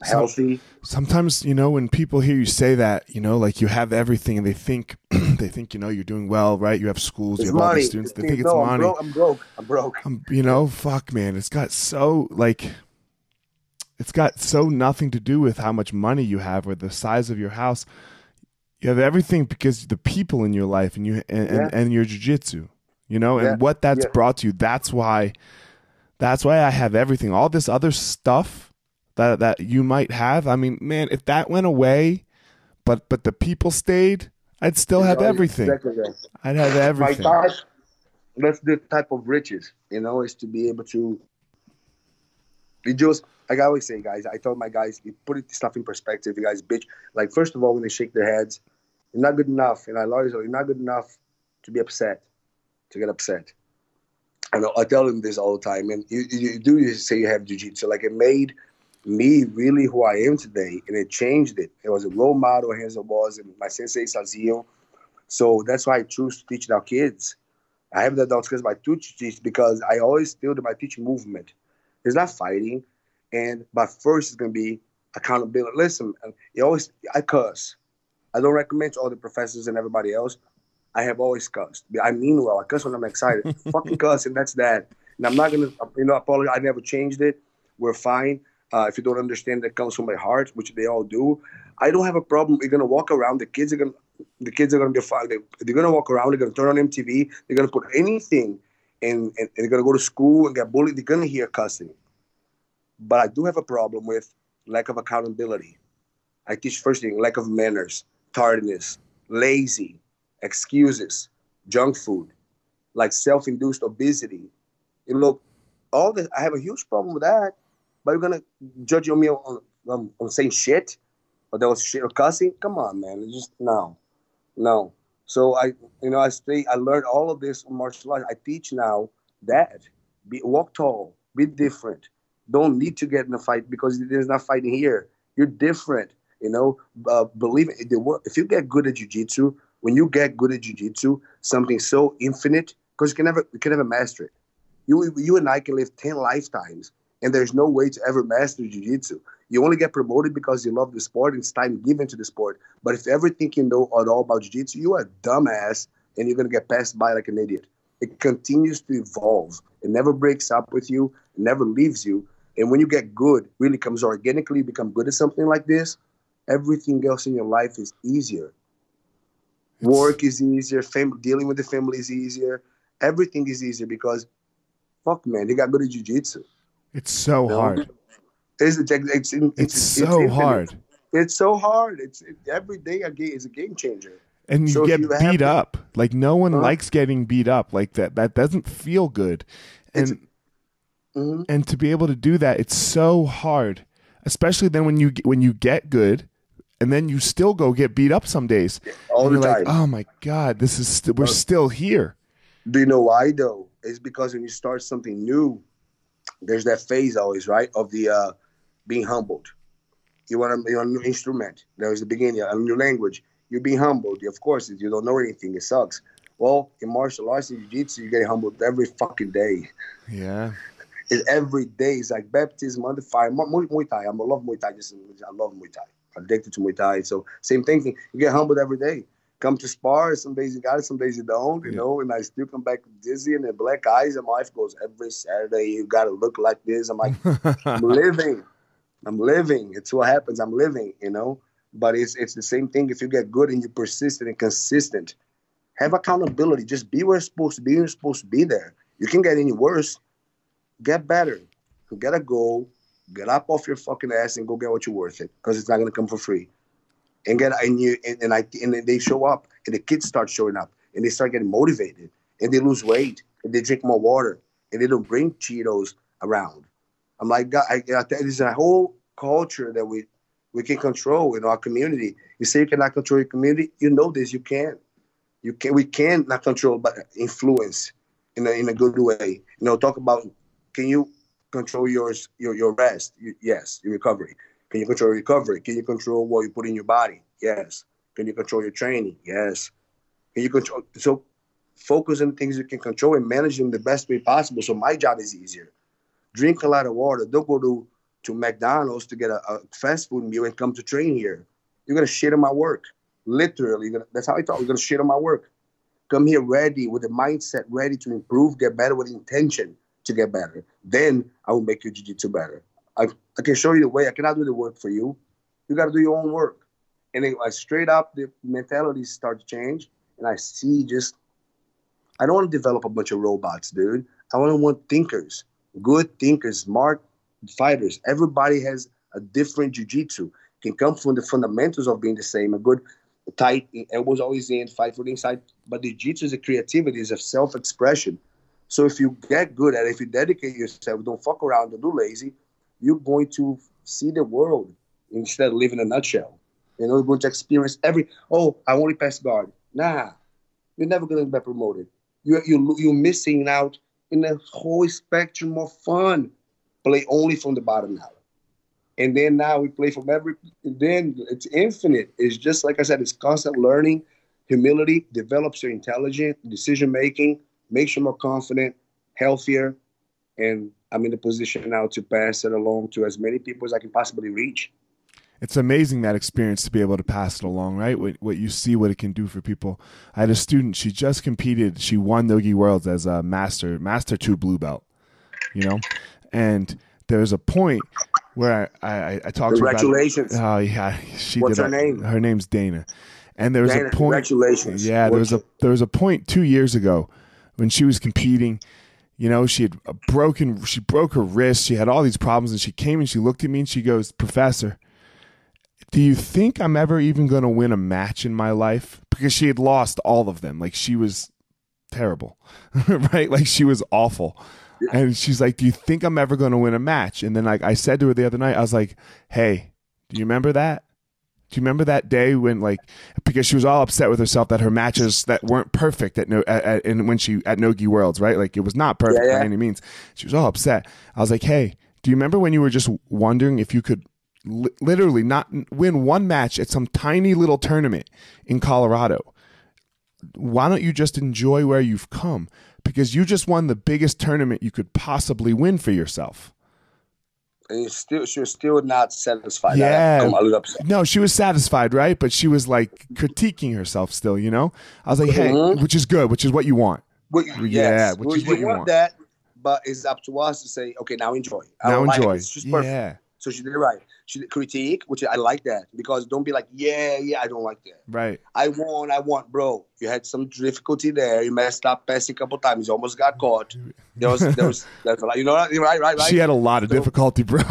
Healthy. sometimes, you know, when people hear you say that, you know, like you have everything and they think they think, you know, you're doing well, right? You have schools, it's you have money. all these students. They think it's money. I'm broke. I'm broke. I'm broke. you know, fuck man. It's got so like it's got so nothing to do with how much money you have or the size of your house. You have everything because the people in your life and you and, yeah. and, and, your jujitsu, you know, yeah. and what that's yeah. brought to you. That's why that's why I have everything. All this other stuff that that you might have. I mean, man, if that went away, but but the people stayed, I'd still have oh, everything. Exactly I'd have everything. My gosh, that's the type of riches, you know, is to be able to it just like I always say, guys, I told my guys, you put it, stuff in perspective. You guys bitch. Like, first of all, when they shake their heads, you're not good enough. And I always you're not good enough to be upset. to get upset. And I tell them this all the time. And you, you do say you have jujitsu. Like it made me really who I am today, and it changed it. It was a role model, Renzo was, and my sensei Sazio. So that's why I choose to teach our kids. I have that by two teach because I always feel that my teaching movement It's not fighting, and but first it's gonna be accountability. Listen, you always I cuss. I don't recommend to all the professors and everybody else. I have always cussed. I mean well. I cuss when I'm excited. Fucking cuss, and that's that. And I'm not gonna, you know, apologize. I never changed it. We're fine. Uh, if you don't understand, that comes from my heart, which they all do. I don't have a problem. You're gonna walk around. The kids are gonna, the kids are gonna be fine. They, are gonna walk around. They're gonna turn on MTV. They're gonna put anything, and, and, and they're gonna go to school and get bullied. They're gonna hear cussing. But I do have a problem with lack of accountability. I teach first thing lack of manners, tardiness, lazy, excuses, junk food, like self-induced obesity. You know, all this. I have a huge problem with that. But you're gonna judge me on, on, on saying shit, or that was shit or cussing? Come on, man. It's just no, no. So I, you know, I stay. I learned all of this martial arts. I teach now that be walk tall, be different. Don't need to get in a fight because there's not fighting here. You're different. You know, uh, believe it. If you get good at jujitsu, when you get good at jujitsu, something so infinite, because you can never you can never master it. You you and I can live ten lifetimes and there's no way to ever master jiu-jitsu you only get promoted because you love the sport and it's time given to the sport but if you ever think you know at all about jiu-jitsu you are a dumbass and you're going to get passed by like an idiot it continues to evolve it never breaks up with you it never leaves you and when you get good really comes organically become good at something like this everything else in your life is easier work is easier fam- dealing with the family is easier everything is easier because fuck man he got good at jiu-jitsu it's so hard. It's, it's, it's, it's, it's so hard. It's so hard. It's every day a game is a game changer. And you so get you beat to, up. Like no one uh, likes getting beat up like that. That doesn't feel good. And mm-hmm. and to be able to do that, it's so hard. Especially then when you when you get good, and then you still go get beat up some days. All the time. Like, oh my god, this is st- we're still here. Do you know why though? It's because when you start something new, there's that phase always, right, of the uh, being humbled. You want, a, you want a new instrument. There's the beginning, a new language. You're being humbled. Of course, if you don't know anything. It sucks. Well, in martial arts and jiu-jitsu, you get humbled every fucking day. Yeah. It's every day. It's like baptism under fire. Muay, Muay Thai. I'm, I love Muay Thai. Just, I love Muay Thai. I'm addicted to Muay Thai. So same thing. You get humbled every day come to spar. Some days you got it, some days you don't, you yeah. know. And I still come back dizzy and the black eyes. And my wife goes, every Saturday you got to look like this. I'm like, I'm living. I'm living. It's what happens. I'm living, you know. But it's it's the same thing. If you get good and you're persistent and consistent, have accountability. Just be where you're supposed to be. You're supposed to be there. You can get any worse. Get better. Get a goal. Get up off your fucking ass and go get what you're worth it. Because it's not gonna come for free and get and you and, and I and they show up and the kids start showing up and they start getting motivated and they lose weight and they drink more water and they don't bring Cheetos around. I'm like, God, I, I, there's a whole culture that we we can control in our community. You say you cannot control your community, you know this, you can. You can we can not control but influence in a in a good way. You know, talk about can you control yours your your rest? You, yes, your recovery. Can you control your recovery? Can you control what you put in your body? Yes. Can you control your training? Yes. Can you control? So focus on things you can control and manage them the best way possible. So my job is easier. Drink a lot of water. Don't go to, to McDonald's to get a, a fast food meal and come to train here. You're gonna shit on my work. Literally, gonna, that's how I thought. You're gonna shit on my work. Come here ready with a mindset ready to improve, get better with intention to get better. Then I will make your jiu-jitsu better. I, I can show you the way. I cannot do the work for you. You got to do your own work. And then I straight up, the mentality start to change. And I see just, I don't want to develop a bunch of robots, dude. I want to want thinkers, good thinkers, smart fighters. Everybody has a different jiu-jitsu. Can come from the fundamentals of being the same. A good tight elbows always in, fight for the inside. But the jiu-jitsu is a creativity, is a self-expression. So if you get good at it, if you dedicate yourself, don't fuck around, don't do lazy, you're going to see the world instead of living in a nutshell. You know, you're going to experience every, oh, I only pass guard. Nah, you're never going to get promoted. you you you're missing out in the whole spectrum of fun. Play only from the bottom now. And then now we play from every then it's infinite. It's just like I said, it's constant learning, humility, develops your intelligence, decision making, makes you more confident, healthier, and I'm in a position now to pass it along to as many people as I can possibly reach. It's amazing that experience to be able to pass it along, right? What, what you see, what it can do for people. I had a student; she just competed. She won Nogi Worlds as a master, master two blue belt. You know, and there's a point where I I, I talked Congratulations. to her about. Oh yeah, she What's did. her name? Her name's Dana. And there was Dana, a point. Congratulations. Yeah, there was a there was a point two years ago when she was competing. You know, she had a broken. She broke her wrist. She had all these problems, and she came and she looked at me and she goes, "Professor, do you think I'm ever even going to win a match in my life?" Because she had lost all of them. Like she was terrible, right? Like she was awful. And she's like, "Do you think I'm ever going to win a match?" And then like I said to her the other night, I was like, "Hey, do you remember that? Do you remember that day when like because she was all upset with herself that her matches that weren't perfect at no at, at and when she at Nogi Worlds, right? Like it was not perfect Yeah, yeah. by any means. She was all upset. I was like, "Hey, do you remember when you were just wondering if you could li- literally not win one match at some tiny little tournament in Colorado? Why don't you just enjoy where you've come? Because you just won the biggest tournament you could possibly win for yourself." Still she was still not satisfied. Yeah. I'm a little upset. No, she was satisfied, right? But she was like critiquing herself still, you know? I was like, hey, Mhm. which is good, which is what you want. Well, Yeah, yes. which Well, is what you want, want. that, but it's up to us to say, okay, now enjoy. I now don't like it. enjoy. Just perfect. So she did it right. She did critique, which I like that because don't be like, yeah, yeah, I don't like that. right. I won, I won, bro. You had some difficulty there. You messed up passing a couple times. You almost got caught. There was, there was, that's a lot. You know, what? right, right, right. She had a lot of So- difficulty, bro.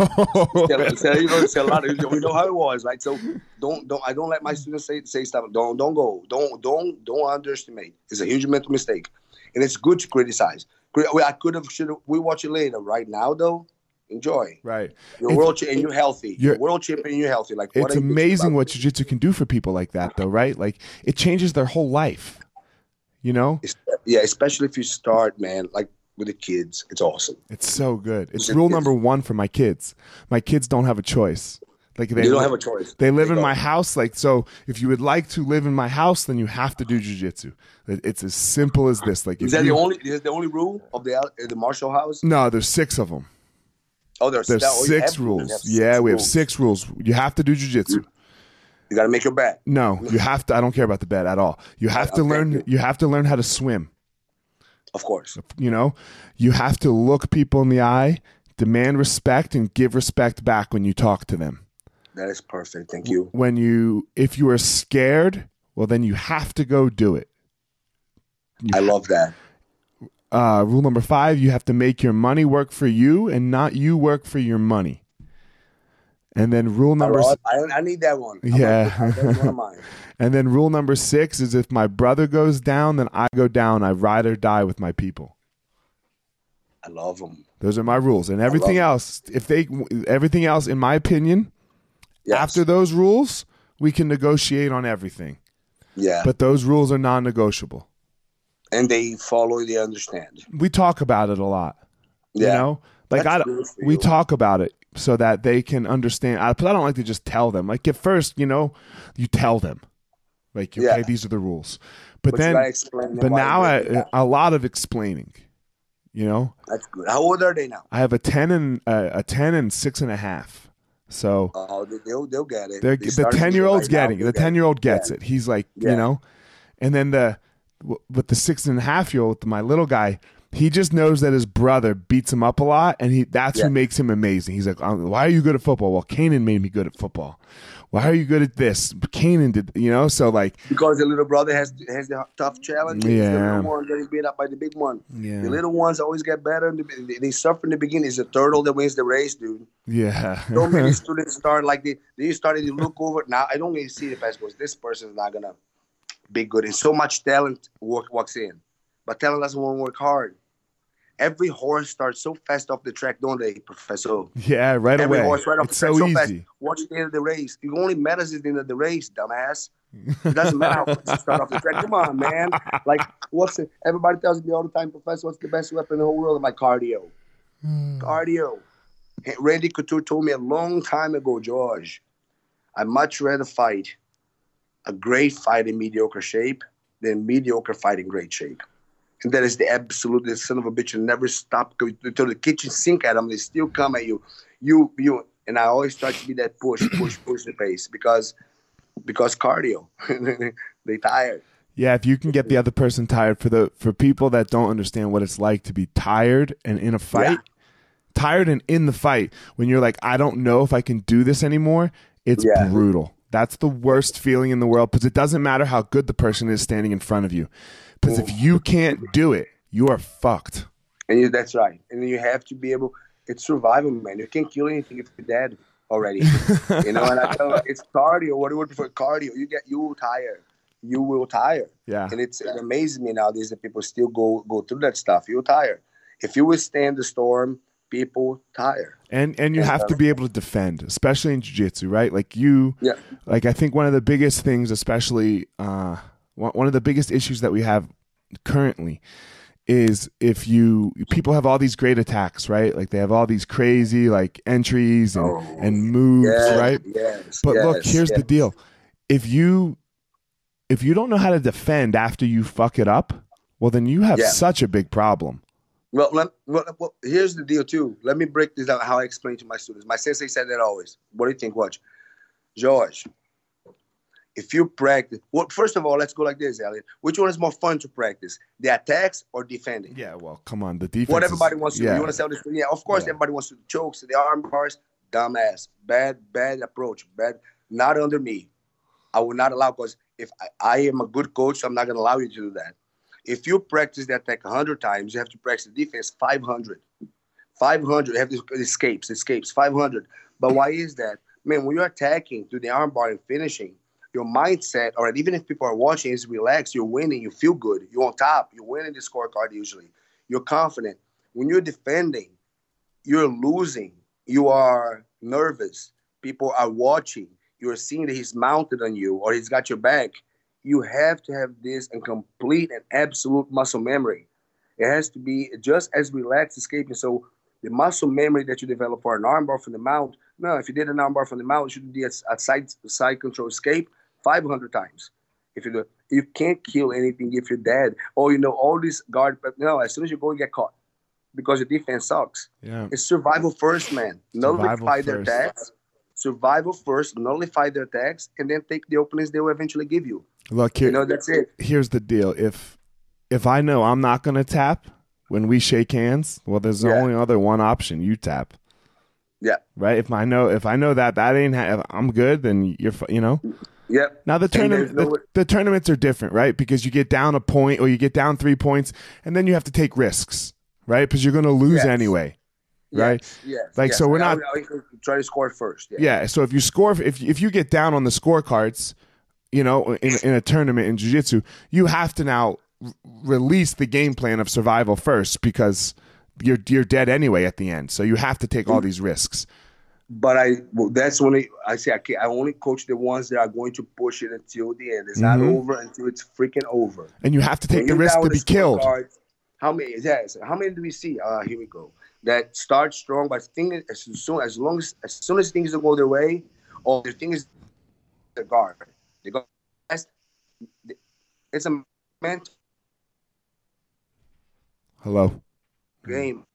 So, you know, a lot of, we know how it was, right? So don't, don't. I don't let my students say say stuff. Don't, don't go. Don't, don't, don't underestimate. It's a huge mental mistake, and it's good to criticize. I could have, should have. We watch it later. Right now, though, enjoy. right. You're It's- world cha- and you're healthy. you're- You're, world champion. and You're healthy. Like It's amazing what jiu-jitsu can do for people like that, though, right? Like it changes their whole life. You know, It's- yeah, especially if you start, man, like with the kids. It's awesome. it's so good. It's It's- rule it's- number one for my kids. My kids don't have a choice. Like they you don't have a choice. They live They in go. my house. Like, so if you would like to live in my house, then you have to do jujitsu. It- It's as simple as this. Like, Is that you, the only? Is the only rule of the uh, the martial house? No, there's six of them. Oh, there's, There's that- oh, you six rules. you have yeah, we have rules. six rules. You have to do jujitsu. You got to make your bet. No, you have to. I don't care about the bed at all. You have to Okay. learn. You have to learn how to swim. Of course. You know, you have to look people in the eye, demand respect, and give respect back when you talk to them. That is perfect. Thank you. When you, if you are scared, well, then you have to go do it. I love that. Uh, rule number five you have to make your money work for you and not you work for your money and then rule number love- I, I need that one. Yeah. one and then rule number six is if my brother goes down then i go down i ride or die with my people I love them. those are my rules and everything else if they everything else in my opinion Yes. after those rules we can negotiate on everything yeah. but those rules are non-negotiable and they follow, they understand. we talk about it a lot Yeah. you know like That's I, we talk about it so that they can understand I, but i don't like to just tell them like at first you know you tell them like okay Yeah. these are the rules but, But then but now they I, a lot of explaining you know That's good. How old are they now? i have a 10 and uh, a 10 and six and a half so Oh, they, they'll, they'll get it. they're, the 10 year old's right now, getting it. the 10 year old gets Yeah. it he's like Yeah. you know and then the with the six and a half year old my little guy he just knows that his brother beats him up a lot and he that's Yeah. who makes him amazing he's like "Um, why are you good at football well Kanan made me good at football why are you good at this Kanan did you know so like Because the little brother has has the tough challenge. The Yeah. little one getting beat up by the big one. yeah The little ones always get better. in the- They, suffer in the beginning. It's the turtle that wins the race, dude. yeah So many students start like they they started to look over. Now I don't even see the past was this person's not gonna be good. And so much talent work walks in, but talent doesn't want to work hard. every horse starts so fast off the track, don't they, Professor? Yeah, right every away. horse right off it's the track so so fast. Watch the end of the race. It only matters is the end of the race, dumbass. It doesn't matter how fast you start off the track. Come on, man. Like, what's it? Everybody tells me all the time, Professor, what's the best weapon in the whole world? I'm like, cardio. Hmm. cardio. Randy Couture told me a long time ago, George, I'd much rather fight a great fight in mediocre shape than mediocre fight in great shape. And that is the absolute the son of a bitch will never stop going to the kitchen sink at them. They still come at you. You you and I always try to be that push, push, push the pace because because cardio. they tired. Yeah, if you can get the other person tired for the for people that don't understand what it's like to be tired and in a fight, Yeah. tired and in the fight when you're like I don't know if I can do this anymore, it's Yeah. brutal. That's the worst feeling in the world because it doesn't matter how good the person is standing in front of you. Because if you can't do it, you are fucked. And you, that's right. And you have to be able. It's survival, man. You can't kill anything if you're dead already. you know, and I tell you, it's cardio. What do you prefer? Cardio. You get you will tire. You will tire. Yeah. And it's it amazes me nowadays that people still go go through that stuff. You'll tire. If you withstand the storm, people tire. and and you have to be able to defend especially in jiu-jitsu right like you Yeah. like i think one of the biggest things especially uh one of the biggest issues that we have currently is if you people have all these great attacks right like they have all these crazy like entries and Oh, and moves Yes, right Yes. but look yes, here's the deal if you if you don't know how to defend after you fuck it up well then you have Yeah. such a big problem Well, let, well, well, here's the deal too. Let me break this down. How I explain to my students. My sensei said that always. What do you think? Watch, George. If you practice, well, first of all, let's go like this, Elliot. Which one is more fun to practice, the attacks or defending? yeah well come on the defense What everybody wants to. yeah. do. You want to sell this? Yeah, of course, Yeah. everybody wants to chokes, the arm bars. Dumbass, bad, bad approach, bad. Not under me. I will not allow because if I, I am a good coach, so I'm not going to allow you to do that. If you practice the attack 100 times, you have to practice the defense 500. 500, you have to escapes, escapes, 500. But why is that? Man, when you're attacking to the armbar and finishing, your mindset, or even if people are watching, is relaxed. You're winning. You feel good. You're on top. You're winning the scorecard usually. You're confident. When you're defending, you're losing. You are nervous. People are watching. You're seeing that he's mounted on you or he's got your back. You have to have this and complete and absolute muscle memory. It has to be just as relaxed escaping. So the muscle memory that you develop for an armbar from the mount. No, if you did an armbar from the mount, you should do a, a side side control escape 500 times. If you do, you can't kill anything if you're dead. Or you know all this guard. But no, as soon as you go, you get caught because your defense sucks. yeah It's survival first, man. Survival Nullify their attacks. Survival first, nullify their attacks, and then take the openings they will eventually give you. Look here You know, that's it. here's the deal if if i know i'm not going to tap when we shake hands well there's Yeah. only other one option you tap Yeah. right if i know if i know that that ain't ha- i'm good then you're you know Yep. now the tournament no- the, the tournaments are different right because you get down a point or you get down three points and then you have to take risks right because you're going to lose Yes. anyway right Yes. yes Like, yes. so we're I- not- I- I try to score first. Yeah. yeah so if you score if if you get down on the scorecards you know in, in a tournament in jiu-jitsu you have to now r- release the game plan of survival first because you're you're dead anyway at the end so you have to take all these risks But I well, that's when I, say I, I only coach the ones that are going to push it until the end. It's not Mhm. over until it's freaking over. and you have to take When the risk to be killed scorecards, How many? Yes. How many do we see? Uh, here we go. That start strong, but thing as soon as long as as soon as things don't go their way, or the thing is the guard. The guard. that's- It's a mental hello? game,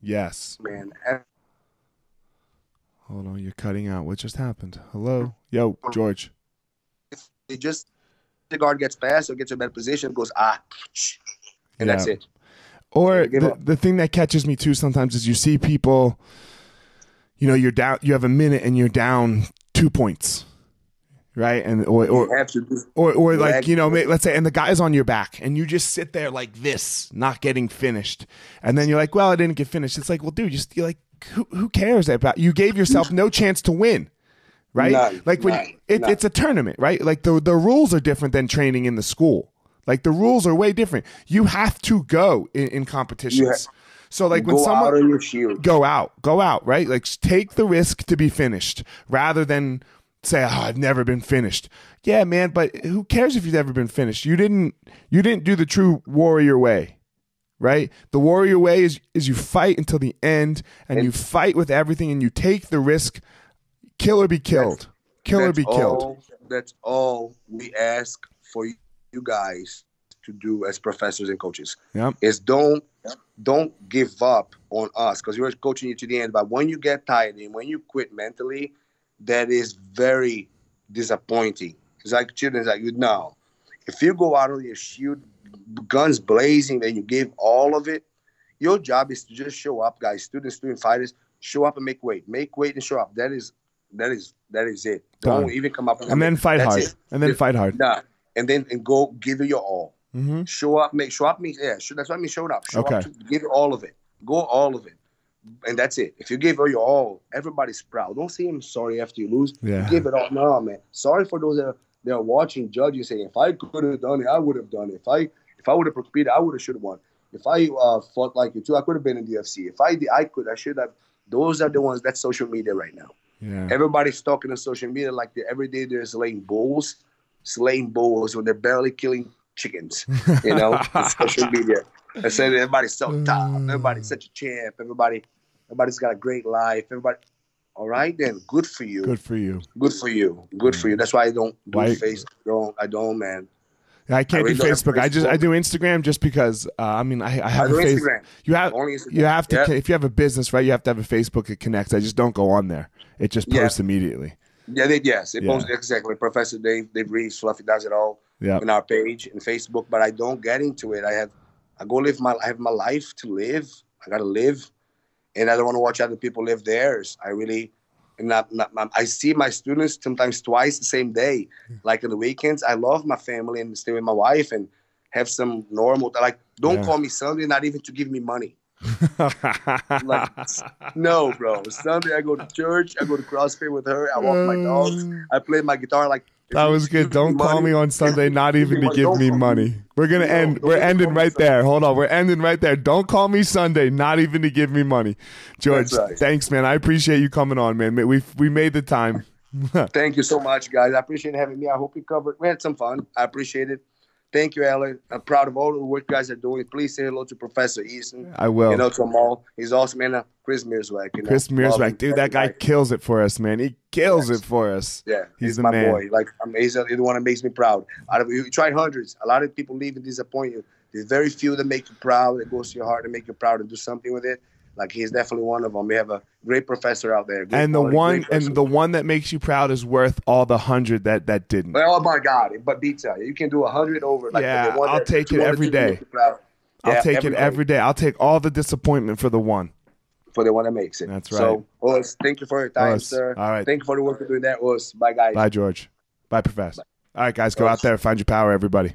yes. Man. hold on you're cutting out. What just happened? Hello? Yo george. It just the guard gets past or gets a better position, goes ah, and that's it. Or the, the thing that catches me too sometimes is you see people, you know, you're down, you have a minute and you're down two points, right? And or You or have to do or, or like you know, let's say, and the guy's on your back, and you just sit there like this, not getting finished, and then you're like, well, I didn't get finished. It's like, well, dude, just you're like, who, who cares about? You gave yourself no chance to win. Right, like when none, it, it's a tournament, right? Like the the rules are different than training in the school. Like the rules are way different. You have to go in, in competitions. So like when go someone out on your shield. go out, go out, right? Like take the risk to be finished rather than say, "Oh, I've never been finished." Yeah, man, but who cares if you've never been finished? You didn't you didn't do the true warrior way. Right? The warrior way is is you fight until the end and, and you fight with everything and you take the risk kill or be killed. Kill or be all, killed. That's all we ask for you guys to do as professors and coaches. Yep. Is don't don't give up on us because we're coaching you to the end. But when you get tired and when you quit mentally, that is very disappointing. It's like children, like you know, if you go out on your shield, guns blazing, and you give all of it, your job is to just show up, guys. Students, student fighters, show up and make weight, make weight and show up. That is that is that is it. Done. Don't even come up and then fight hard. It. And then fight hard. Nah. And then and go give it your all. Mm-hmm. Show up, make show up means yeah. Show, that's what I mean. Show up. Show okay. up. To, give all of it. Go all of it. And that's it. If you give it your all, everybody's proud. Don't say I'm sorry after you lose. Yeah. You give it all. No, man. Sorry for those that are, that are watching, judging, saying if I could have done it, I would have done it. If I if I would have competed, I would have should have won. If I uh, fought like you too, I could have been in the UFC. If I did, I could, I should have. Those are the ones that's social media right now. Yeah. Everybody's talking on social media like every day they're slaying bulls, slaying bulls when they're barely killing chickens. You know, social media. I said everybody's so top. Everybody's such a champ. Everybody, everybody's got a great life. Everybody. All right, then good for you. Good for you. Good for you. Good for you. That's why I don't do why? Facebook. Don't I don't man. I can't I do Facebook. I just I do Instagram just because uh, I mean I, I have I a Facebook. You have Instagram. you have to yep. if you have a business right. You have to have a Facebook it connects. I just don't go on there. It just posts yeah. immediately. Yeah, they, yes, it yeah. posts exactly. Professor Dave Dave Reeves Fluffy does it all yep. in our page in Facebook. But I don't get into it. I have I go live my I have my life to live. I gotta live, and I don't want to watch other people live theirs. I really not, not, I see my students sometimes twice the same day. Hmm. Like on the weekends, I love my family and stay with my wife and have some normal. Like, don't yeah. call me Sunday, not even to give me money. like, no, bro. Sunday I go to church. I go to CrossFit with her. I walk my dogs. Mm. I play my guitar. Like that was good. Don't call money, me on Sunday, not even to give me money. We're gonna no, end. We're ending right there. Hold on. We're ending right there. Don't call me Sunday, not even to give me money. George, right. thanks, man. I appreciate you coming on, man. We we made the time. Thank you so much, guys. I appreciate having me. I hope you covered. We had some fun. I appreciate it. Thank you, Alan. I'm proud of all the work you guys are doing. Please say hello to Professor Easton. I will. You know, to Amal. He's awesome. And uh, Chris Mearswack. You know, Chris Mearswack. Dude, that guy kills it for us, man. He kills yes. it for us. Yeah. He's, he's the my man. boy. Like, amazing. He's the one that makes me proud. Out of You tried hundreds. A lot of people leave and disappoint you. There's very few that make you proud, that goes to your heart and make you proud and do something with it. Like he's definitely one of them. We have a great professor out there. And the one and the one that makes you proud is worth all the hundred that that didn't. Well, oh my God! But beats out. You can do a hundred over. Like yeah, I'll that, take it every day. I'll yeah, take every it every day. day. I'll take all the disappointment for the one. For the one that makes it. That's right. So, Us, thank you for your time, sir. All right. Thank you for the work you're doing there, Us. Bye, guys. Bye, George. Bye, Professor. Bye. All right, guys, go out there, find your power, everybody.